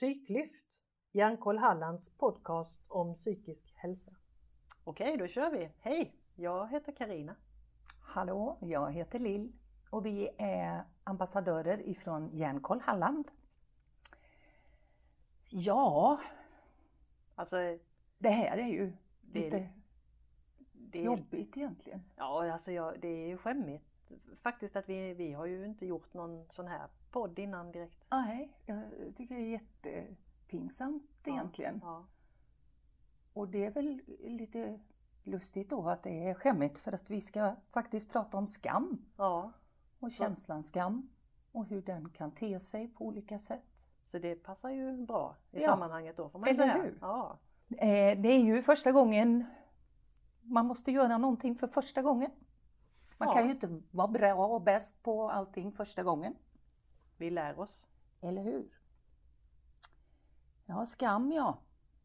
Psyklyft, Hjärnkoll Hallands podcast om psykisk hälsa. Okej, då kör vi. Hej, jag heter Karina. Hallå, jag heter Lill och vi är ambassadörer ifrån Hjärnkoll Halland. Ja, Alltså, det här är ju Det är- lite det, jobbigt egentligen. ja, alltså jag, det är ju skämmigt faktiskt att vi, vi har ju inte gjort någon sån här podd innan direkt. Nej, jag tycker det är jättepinsamt egentligen. Ja, Och det är väl lite lustigt då att det är skämmigt för att vi ska faktiskt prata om skam ja, och känslan skam och hur den kan te sig på olika sätt. så det passar ju bra i Ja. sammanhanget då får man Eller säga. hur? Ja, Eh, Det är ju första gången man måste göra någonting för första gången. Man Ja. kan ju inte vara bra och bäst på allting första gången. vi lär oss. Eller hur? Ja, skam ja.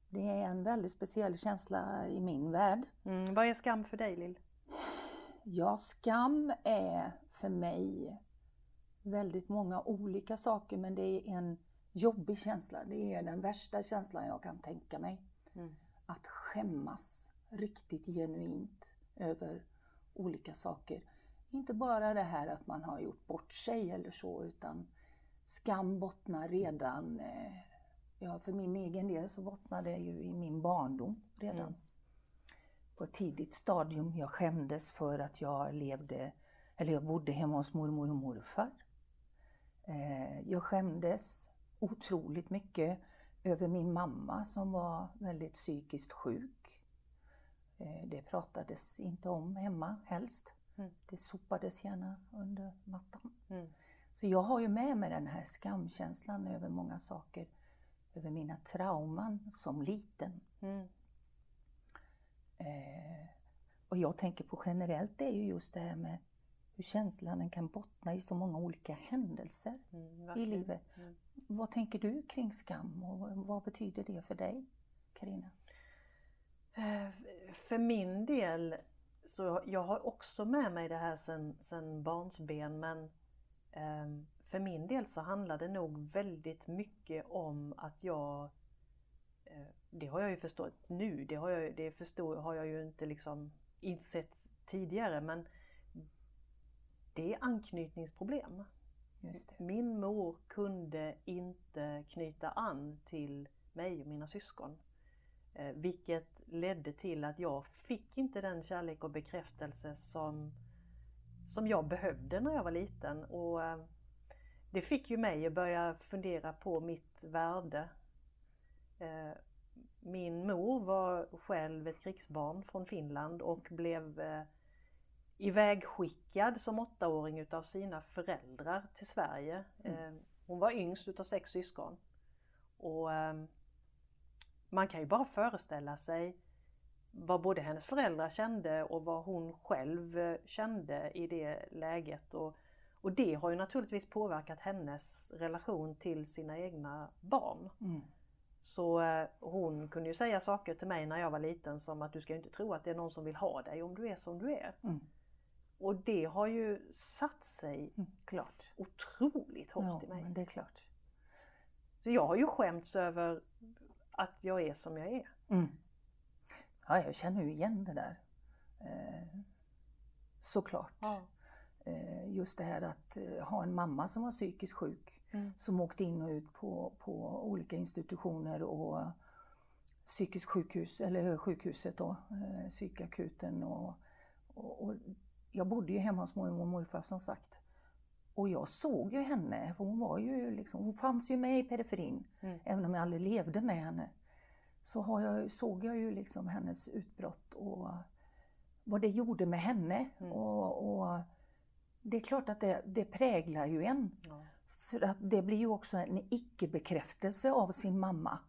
Det är en väldigt speciell känsla i min värld. Mm, vad är skam för dig Lill? Ja, skam är för mig väldigt många olika saker men det är en jobbig känsla. Det är den värsta känslan jag kan tänka mig. Mm. Att skämmas riktigt genuint över olika saker. Inte bara det här att man har gjort bort sig eller så utan skam bottnar redan, eh, ja för min egen del så bottnar det ju i min barndom redan. Mm. På ett tidigt stadium. Jag skämdes för att jag levde, eller jag bodde hemma hos mormor och morfar. Eh, Jag skämdes otroligt mycket över min mamma som var väldigt psykiskt sjuk. Eh, Det pratades inte om hemma helst. Mm. Det sopades gärna under mattan. Mm. Så jag har ju med mig den här skamkänslan över många saker. Över mina trauman som liten. Mm. Eh, och jag tänker på generellt det är ju just det här med hur känslan kan bottna i så många olika händelser Mm, i livet. Mm. Vad tänker du kring skam och vad betyder det för dig, Karina? Eh, För min del så jag har också med mig det här sen, sen barnsben men ehm, för min del så handlar det nog väldigt mycket om att jag eh, det har jag ju förstått nu, det har jag, det förstår, har jag ju inte liksom insett tidigare men det är anknytningsproblem. Det. Min mor kunde inte knyta an till mig och mina syskon. Eh, vilket ledde till att jag fick inte den kärlek och bekräftelse som, som jag behövde när jag var liten. Och eh, Det fick ju mig att börja fundera på mitt värde. Eh, min mor var själv ett krigsbarn från Finland och blev eh, ivägskickad som åttaåring utav sina föräldrar till Sverige. Eh, Hon var yngst utav sex syskon. Och eh, man kan ju bara föreställa sig vad både hennes föräldrar kände och vad hon själv eh, kände i det läget. Och, och det har ju naturligtvis påverkat hennes relation till sina egna barn. Mm. Så eh, hon kunde ju säga saker till mig när jag var liten som att du ska inte tro att det är någon som vill ha dig om du är som du är. Mm. Och det har ju satt sig Mm. Klart. otroligt hårt Ja, i mig. men det är klart. Så jag har ju skämts över att jag är som jag är. Mm. Ja, jag känner ju igen det där. Eh, såklart. Eh, just det här att eh, ha en mamma som var psykiskt sjuk. Mm. Som åkte in och ut på, på olika institutioner och psykiskt sjukhus, eller sjukhuset då, eh, psykakuten och, och, och jag bodde ju hemma hos mormor och morfar som sagt. Och jag såg ju henne, för hon var ju liksom, hon fanns ju med i periferin. Mm. Även om jag aldrig levde med henne. Så jag, såg jag ju liksom hennes utbrott och vad det gjorde med henne. Mm. Och, och det är klart att det, det präglar ju en. Ja. För att det blir ju också en icke-bekräftelse av sin mamma.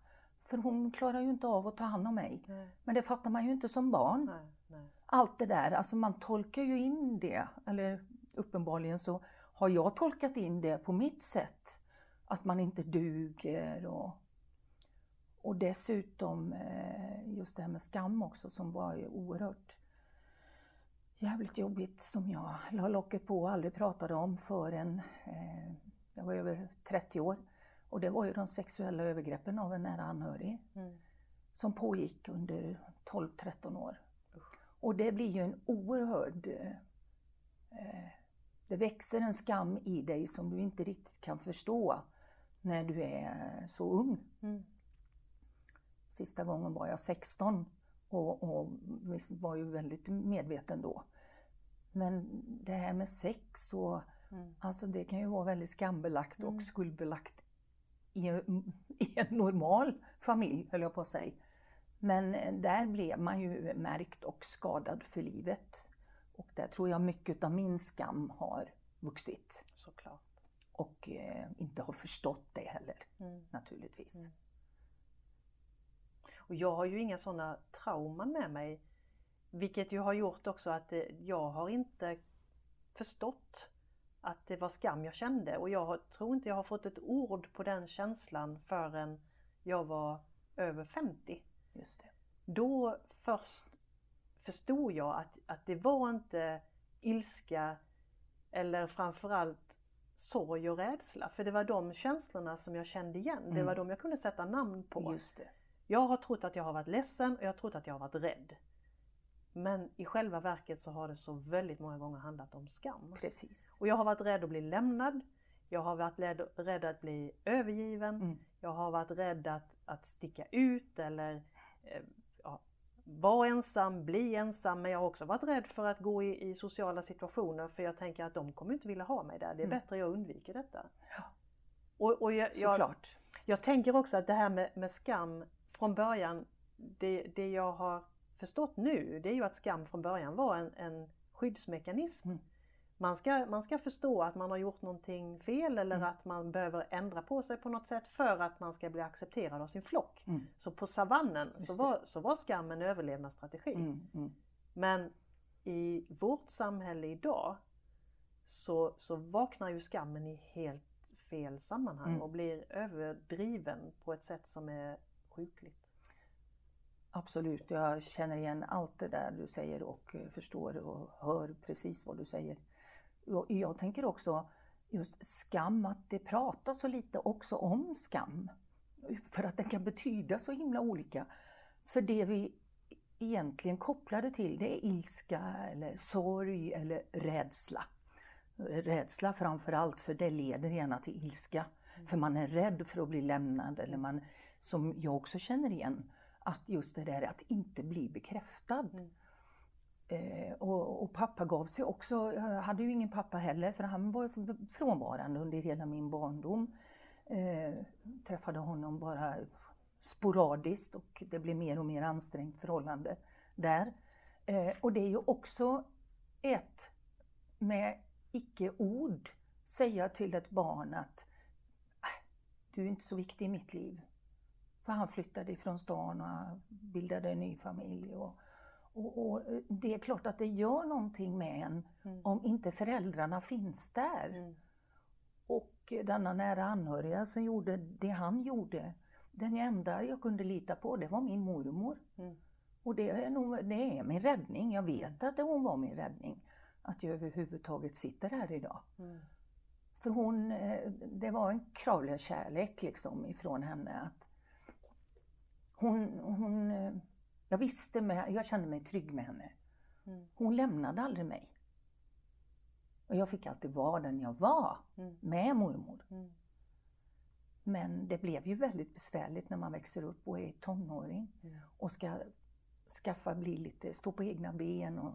För hon klarar ju inte av att ta hand om mig. Nej, Men det fattar man ju inte som barn. nej, nej. Allt det där, alltså man tolkar ju in det. Eller uppenbarligen så har jag tolkat in det på mitt sätt. Att man inte duger och, och dessutom eh, just det här med skam också som var ju oerhört jävligt jobbigt som jag la locket på och aldrig pratade om förrän eh, jag var över 30 år Och det var ju de sexuella övergreppen av en nära anhörig Mm. som pågick under 12-13 år. Och det blir ju en oerhörd... Eh, det växer en skam i dig som du inte riktigt kan förstå när du är så ung. Mm. Sista gången var jag 16 och, och var ju väldigt medveten då. Men det här med sex och Mm. Alltså det kan ju vara väldigt skambelagt Mm. och skuldbelagt i, i en normal familj, höll jag på att säga. Men eh, där blev man ju märkt och skadad för livet. Och där tror jag mycket av min skam har vuxit. Såklart. Och eh, inte har förstått det heller, Mm. naturligtvis. Mm. Och jag har ju inga sådana trauman med mig. Vilket ju har gjort också att eh, jag har inte förstått att det var skam jag kände och jag tror inte jag har fått ett ord på den känslan förrän jag var över 50. Just det. Då först förstod jag att, att det var inte ilska eller framförallt sorg och rädsla. För det var de känslorna som jag kände igen. Det Mm. var de jag kunde sätta namn på. Just det. Jag har trott att jag har varit ledsen och jag har trott att jag har varit rädd. Men i själva verket så har det så väldigt många gånger handlat om skam. Precis. Och jag har varit rädd att bli lämnad. Jag har varit rädd, rädd att bli övergiven. Mm. Jag har varit rädd att, att sticka ut eller eh, vara ensam, bli ensam. Men jag har också varit rädd för att gå i, i sociala situationer för jag tänker att de kommer inte vilja ha mig där. Det är Mm. bättre jag undviker detta. Ja. Och, och jag, jag, jag tänker också att det här med, med skam från början, det, det jag har förstått nu, det är ju att skam från början var en, en skyddsmekanism. Mm. Man, ska, man ska förstå att man har gjort någonting fel eller Mm. att man behöver ändra på sig på något sätt för att man ska bli accepterad av sin flock. Mm. Så på savannen så Just det. var, så var skam en överlevnadsstrategi. Mm. Mm. Men i vårt samhälle idag så, så vaknar ju skammen i helt fel sammanhang Mm. och blir överdriven på ett sätt som är sjukligt. Absolut, jag känner igen allt det där du säger och förstår och hör precis vad du säger. Jag tänker också just skam, att det pratas så lite också om skam. För att den kan betyda så himla olika. För det vi egentligen kopplar det till det är ilska eller sorg eller rädsla. Rädsla framför allt för det leder gärna till ilska. För man är rädd för att bli lämnad eller man, som jag också känner igen, att just det där att inte bli bekräftad. Mm. Eh, och, och pappa gav sig också, jag hade ju ingen pappa heller för han var ju frånvarande under hela min barndom. Eh, träffade honom bara sporadiskt och det blev mer och mer ansträngt förhållande där. Eh, och det är ju också ett med icke-ord säga till ett barn att äh, du är inte så viktig i mitt liv. För han flyttade ifrån stan och bildade en ny familj. Och, och, och det är klart att det gör någonting med en Mm. om inte föräldrarna finns där. Mm. Och denna nära anhöriga som gjorde det han gjorde, den enda jag kunde lita på det var min mormor. Mm. Och det är, nog, det är min räddning. Jag vet att hon var min räddning. Att jag överhuvudtaget sitter här idag. Mm. För hon, eh, det var en kravlig kärlek liksom ifrån henne. Att hon, hon, eh, jag visste, med, jag kände mig trygg med henne. Mm. Hon lämnade aldrig mig. Och jag fick alltid vara den jag var Mm. med mormor. Mm. Men det blev ju väldigt besvärligt när man växer upp och är tonåring och ska skaffa, bli lite, stå på egna ben och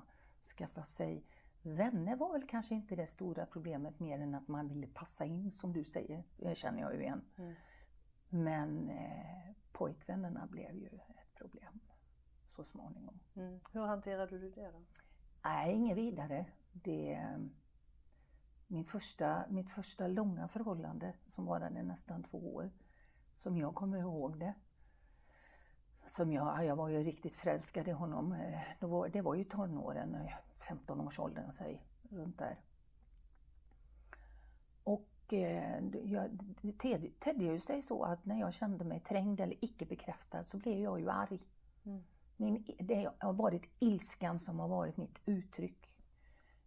skaffa sig vänner var väl kanske inte det stora problemet mer än att man ville passa in som du säger, det känner jag ju igen. Mm. Men eh, pojkvännerna blev ju ett problem så småningom. Mm. Hur hanterade du det då? Nej, inget vidare. Det, eh, min första, mitt första långa förhållande som varade nästan två år, som jag kommer ihåg det. Som jag, jag var ju riktigt förälskad i honom. eh, Det var, det var ju tonåren, eh, 15-årsåldern säg, runt där. Och eh, jag, det tedde, tedde ju sig så att när jag kände mig trängd eller icke bekräftad så blev jag ju arg. Mm. Min, det har varit ilskan som har varit mitt uttryck.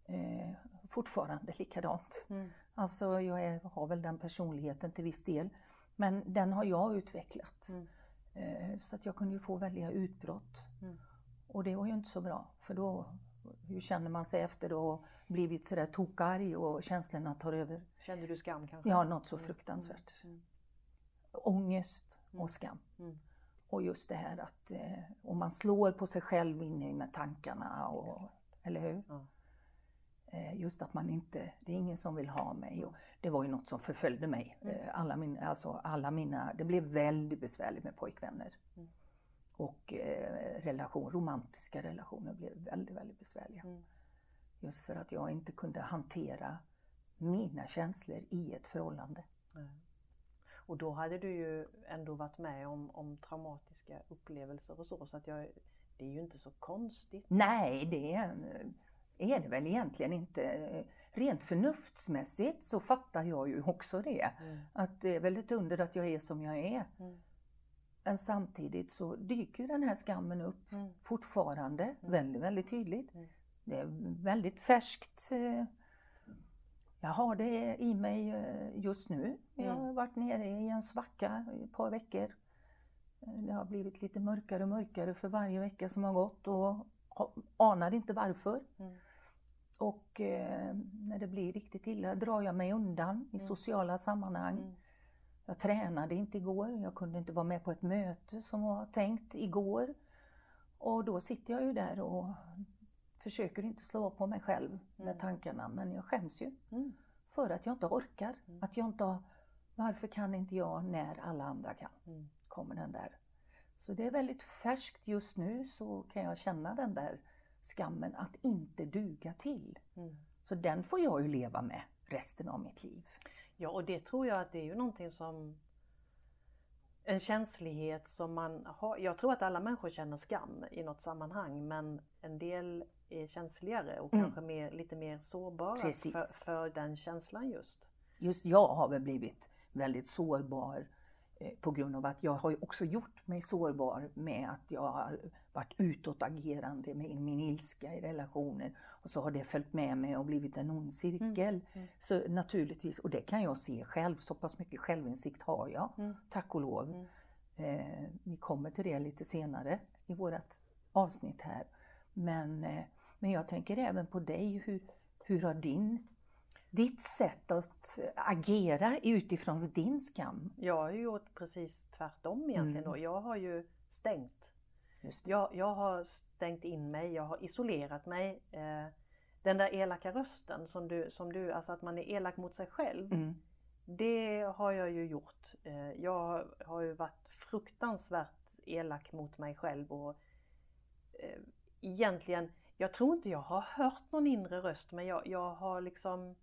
Eh, fortfarande likadant. Mm. Alltså jag är, har väl den personligheten till viss del. Men den har jag utvecklat. Mm. Eh, Så att jag kunde ju få väldiga utbrott. Mm. Och det var ju inte så bra, för då, hur känner man sig efter då blivit sådär tokarg och känslorna tar över? Kände du skam kanske? Ja, något så Mm, fruktansvärt. Mm. Ångest Mm. och skam. Mm. Och just det här att eh, om man slår på sig själv inne med tankarna, och, eller hur? Ja. Eh, just att man inte, det är ingen som vill ha mig. Och det var ju något som förföljde mig. Mm. Eh, alla, min, alltså alla mina, det blev väldigt besvärligt med pojkvänner. Mm. Och eh, relation, romantiska relationer blev väldigt, väldigt besvärliga. Mm. Just för att jag inte kunde hantera mina känslor i ett förhållande. Och då hade du ju ändå varit med om, om traumatiska upplevelser och så, så att jag, det är ju inte så konstigt. Nej, det är, är det väl egentligen inte. Rent förnuftsmässigt så fattar jag ju också det. Mm. Att det är väl ett under att jag är som jag är. Mm. Men samtidigt så dyker den här skammen upp Mm. fortfarande väldigt, väldigt tydligt. Mm. Det är väldigt färskt. Jag har det i mig eh, just nu. Jag har Mm. varit nere i en svacka i ett par veckor. Eh, Det har blivit lite mörkare och mörkare för varje vecka som har gått och anar inte varför. Mm. Och eh, när det blir riktigt illa drar jag mig undan i sociala sammanhang. Mm. Jag tränade inte igår, jag kunde inte vara med på ett möte som var tänkt igår. Och då sitter jag ju där och försöker inte slå på mig själv med Mm. tankarna, men jag skäms ju Mm. för att jag inte orkar. Mm. Att jag inte har, varför kan inte jag när alla andra kan? Mm. Kommer den där. Så det är väldigt färskt just nu så kan jag känna den där skammen att inte duga till. Mm. Så den får jag ju leva med resten av mitt liv. Ja, och det tror jag att det är ju någonting som en känslighet som man har. Jag tror att alla människor känner skam i något sammanhang men en del är känsligare och Mm. kanske mer, lite mer sårbara för, för den känslan just. Just jag har väl blivit väldigt sårbar eh, på grund av att jag har också gjort mig sårbar med att jag har varit utåtagerande med min ilska i relationer och så har det följt med mig och blivit en ond cirkel. mm. Så naturligtvis, och det kan jag se själv, så pass mycket självinsikt har jag, Mm. tack och lov. Mm. Eh, vi kommer till det lite senare i vårt avsnitt här. Men, eh, men jag tänker även på dig, hur, hur har din, ditt sätt att agera utifrån din skam? Jag har ju gjort precis tvärtom egentligen Mm. då. Jag har ju stängt. Jag, jag har stängt in mig, jag har isolerat mig. Eh, den där elaka rösten som du, som du, alltså att man är elak mot sig själv. Mm. Det har jag ju gjort. Eh, Jag har ju varit fruktansvärt elak mot mig själv och eh, egentligen, jag tror inte jag har hört någon inre röst men jag, jag har liksom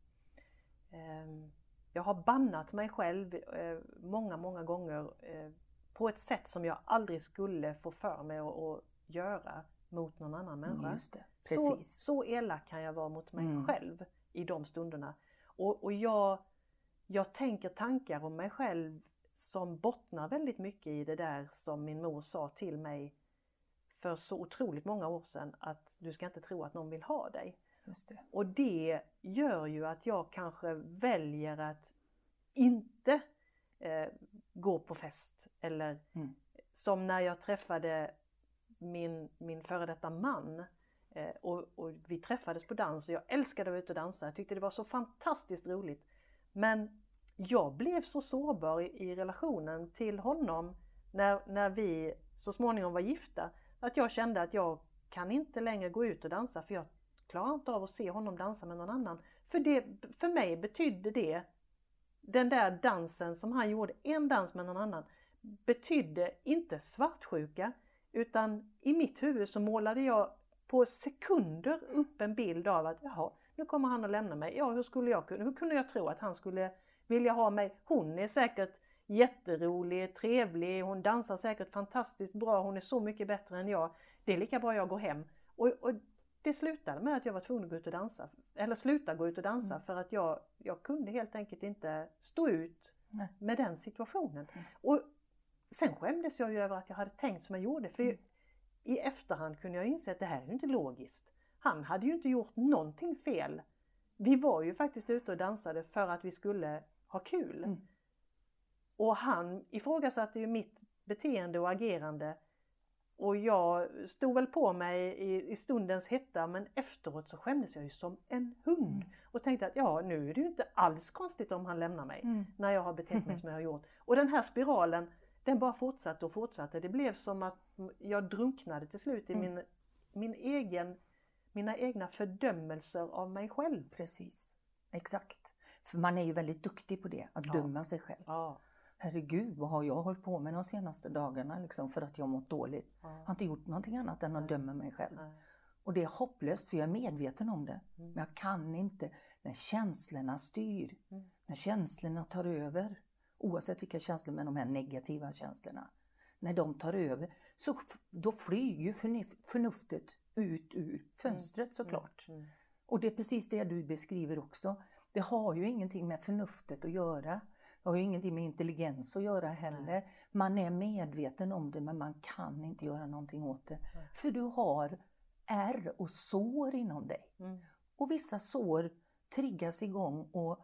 Jag har bannat mig själv eh, många, många gånger eh, på ett sätt som jag aldrig skulle få för mig att, göra mot någon annan människa. Just det, Så, precis. så elak kan jag vara mot mig Mm. själv i de stunderna. Och, och jag, jag tänker tankar om mig själv som bottnar väldigt mycket i det där som min mor sa till mig för så otroligt många år sedan att du ska inte tro att någon vill ha dig. Det. Och det gör ju att jag kanske väljer att inte eh, gå på fest eller Mm. som när jag träffade min, min före detta man eh, och, och vi träffades på dans och jag älskade att vara ute och dansa. Jag tyckte det var så fantastiskt roligt. Men jag blev så sårbar i, i relationen till honom när, när vi så småningom var gifta att jag kände att jag kan inte längre gå ut och dansa för jag klarar inte av att se honom dansa med någon annan. För, det, för mig betydde det, den där dansen som han gjorde, en dans med någon annan, betydde inte svartsjuka utan i mitt huvud så målade jag på sekunder upp en bild av att jaha, nu kommer han att lämna mig. Ja, hur skulle jag kunna, hur kunde jag tro att han skulle vilja ha mig? Hon är säkert jätterolig, trevlig, hon dansar säkert fantastiskt bra, hon är så mycket bättre än jag. Det är lika bra jag går hem. Och, och det slutade med att jag var tvungen att gå ut och dansa, eller sluta gå ut och dansa Mm. för att jag, jag kunde helt enkelt inte stå ut Nej. med den situationen. Mm. Och sen skämdes jag ju över att jag hade tänkt som jag gjorde. För Mm. i efterhand kunde jag inse att det här är ju inte logiskt. Han hade ju inte gjort någonting fel. Vi var ju faktiskt ute och dansade för att vi skulle ha kul. Mm. Och han ifrågasatte ju mitt beteende och agerande och jag stod väl på mig i, i stundens hetta men efteråt så skämdes jag ju som en hund Mm. och tänkte att ja nu är det ju inte alls konstigt om han lämnar mig Mm. när jag har betett mig som jag har gjort. Och den här spiralen den bara fortsatte och fortsatte. Det blev som att jag drunknade till slut i Mm. min, min egen, mina egna fördömelser av mig själv. Precis, exakt. För man är ju väldigt duktig på det, att Ja. döma sig själv. Ja, Herregud, vad har jag hållit på med de senaste dagarna liksom, för att jag mått dåligt? Jag har inte gjort någonting annat än att döma mig själv. Nej. Och det är hopplöst för jag är medveten om det. Mm. Men jag kan inte när känslorna styr, Mm. när känslorna tar över. Oavsett vilka känslor, men de här negativa känslorna. När de tar över, så då flyger ju förnuf- förnuftet ut ur fönstret såklart. Mm. Mm. Och det är precis det du beskriver också. Det har ju ingenting med förnuftet att göra. Det har ju ingenting med intelligens att göra heller. Man är medveten om det men man kan inte göra någonting åt det. Nej. För du har ärr och sår inom dig. Mm. Och vissa sår triggas igång och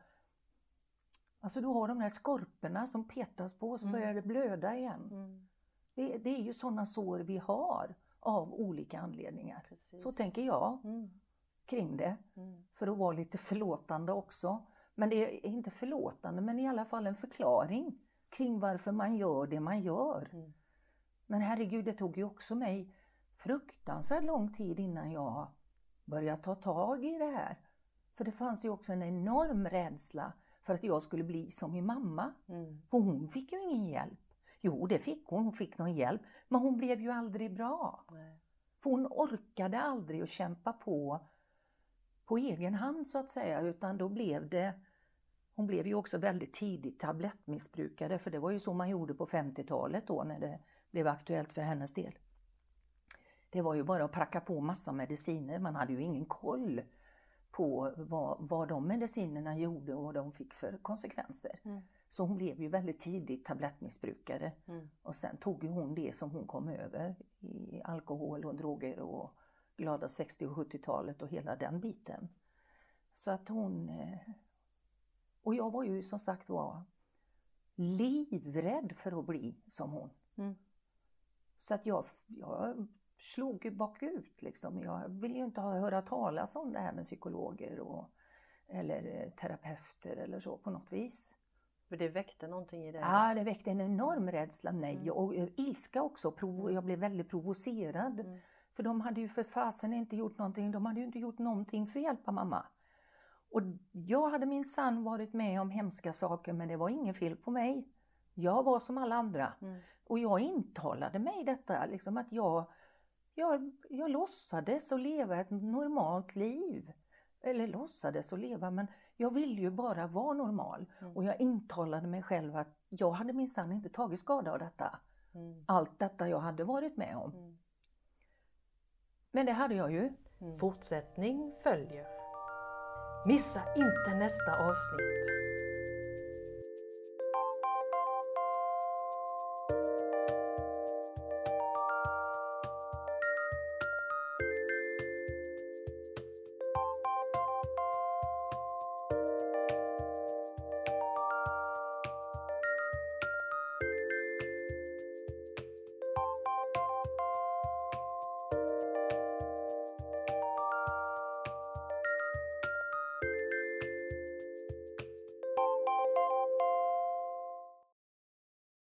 Alltså du har de här skorporna som petas på och så Mm. börjar det blöda igen. Mm. Det, det är ju sådana sår vi har av olika anledningar. Precis. Så tänker jag Mm. kring det Mm. för att vara lite förlåtande också. Men det är inte förlåtande, men i alla fall en förklaring kring varför man gör det man gör. Mm. Men herregud, det tog ju också mig fruktansvärt lång tid innan jag började ta tag i det här. För det fanns ju också en enorm rädsla för att jag skulle bli som min mamma. Mm. För hon fick ju ingen hjälp. Jo, det fick hon, hon fick någon hjälp, men hon blev ju aldrig bra. Nej. För hon orkade aldrig att kämpa på på egen hand så att säga, utan då blev det hon blev ju också väldigt tidigt tablettmissbrukare, för det var ju så man gjorde på 50-talet då när det blev aktuellt för hennes del. Det var ju bara att pracka på massa mediciner, man hade ju ingen koll på vad, vad de medicinerna gjorde och vad de fick för konsekvenser. Mm. Så hon blev ju väldigt tidigt tablettmissbrukare. Mm. Och sen tog ju hon det som hon kom över i alkohol och droger och glada 60 och 70-talet och hela den biten. Så att hon... eh, Och jag var ju som sagt var livrädd för att bli som hon. Mm. Så att jag, jag slog ju bakut liksom. Jag ville ju inte höra talas om det här med psykologer och, eller eh, terapeuter eller så på något vis. För det väckte någonting i dig? Ja, det väckte en enorm rädsla, nej, Mm. och eh, ilska också. Provo- jag blev väldigt provocerad. Mm. För de hade ju för fasen inte gjort någonting, de hade ju inte gjort någonting för att hjälpa mamma. Och jag hade minsann varit med om hemska saker, men det var inget fel på mig. Jag var som alla andra. Mm. Och jag intalade mig detta, liksom att jag, jag, jag låtsades att leva ett normalt liv. Eller låtsades att leva, men jag ville ju bara vara normal. Mm. Och jag intalade mig själv att jag hade minsann inte tagit skada av detta. Mm. Allt detta jag hade varit med om. Men det hade jag ju. Mm. Fortsättning följer. Missa inte nästa avsnitt.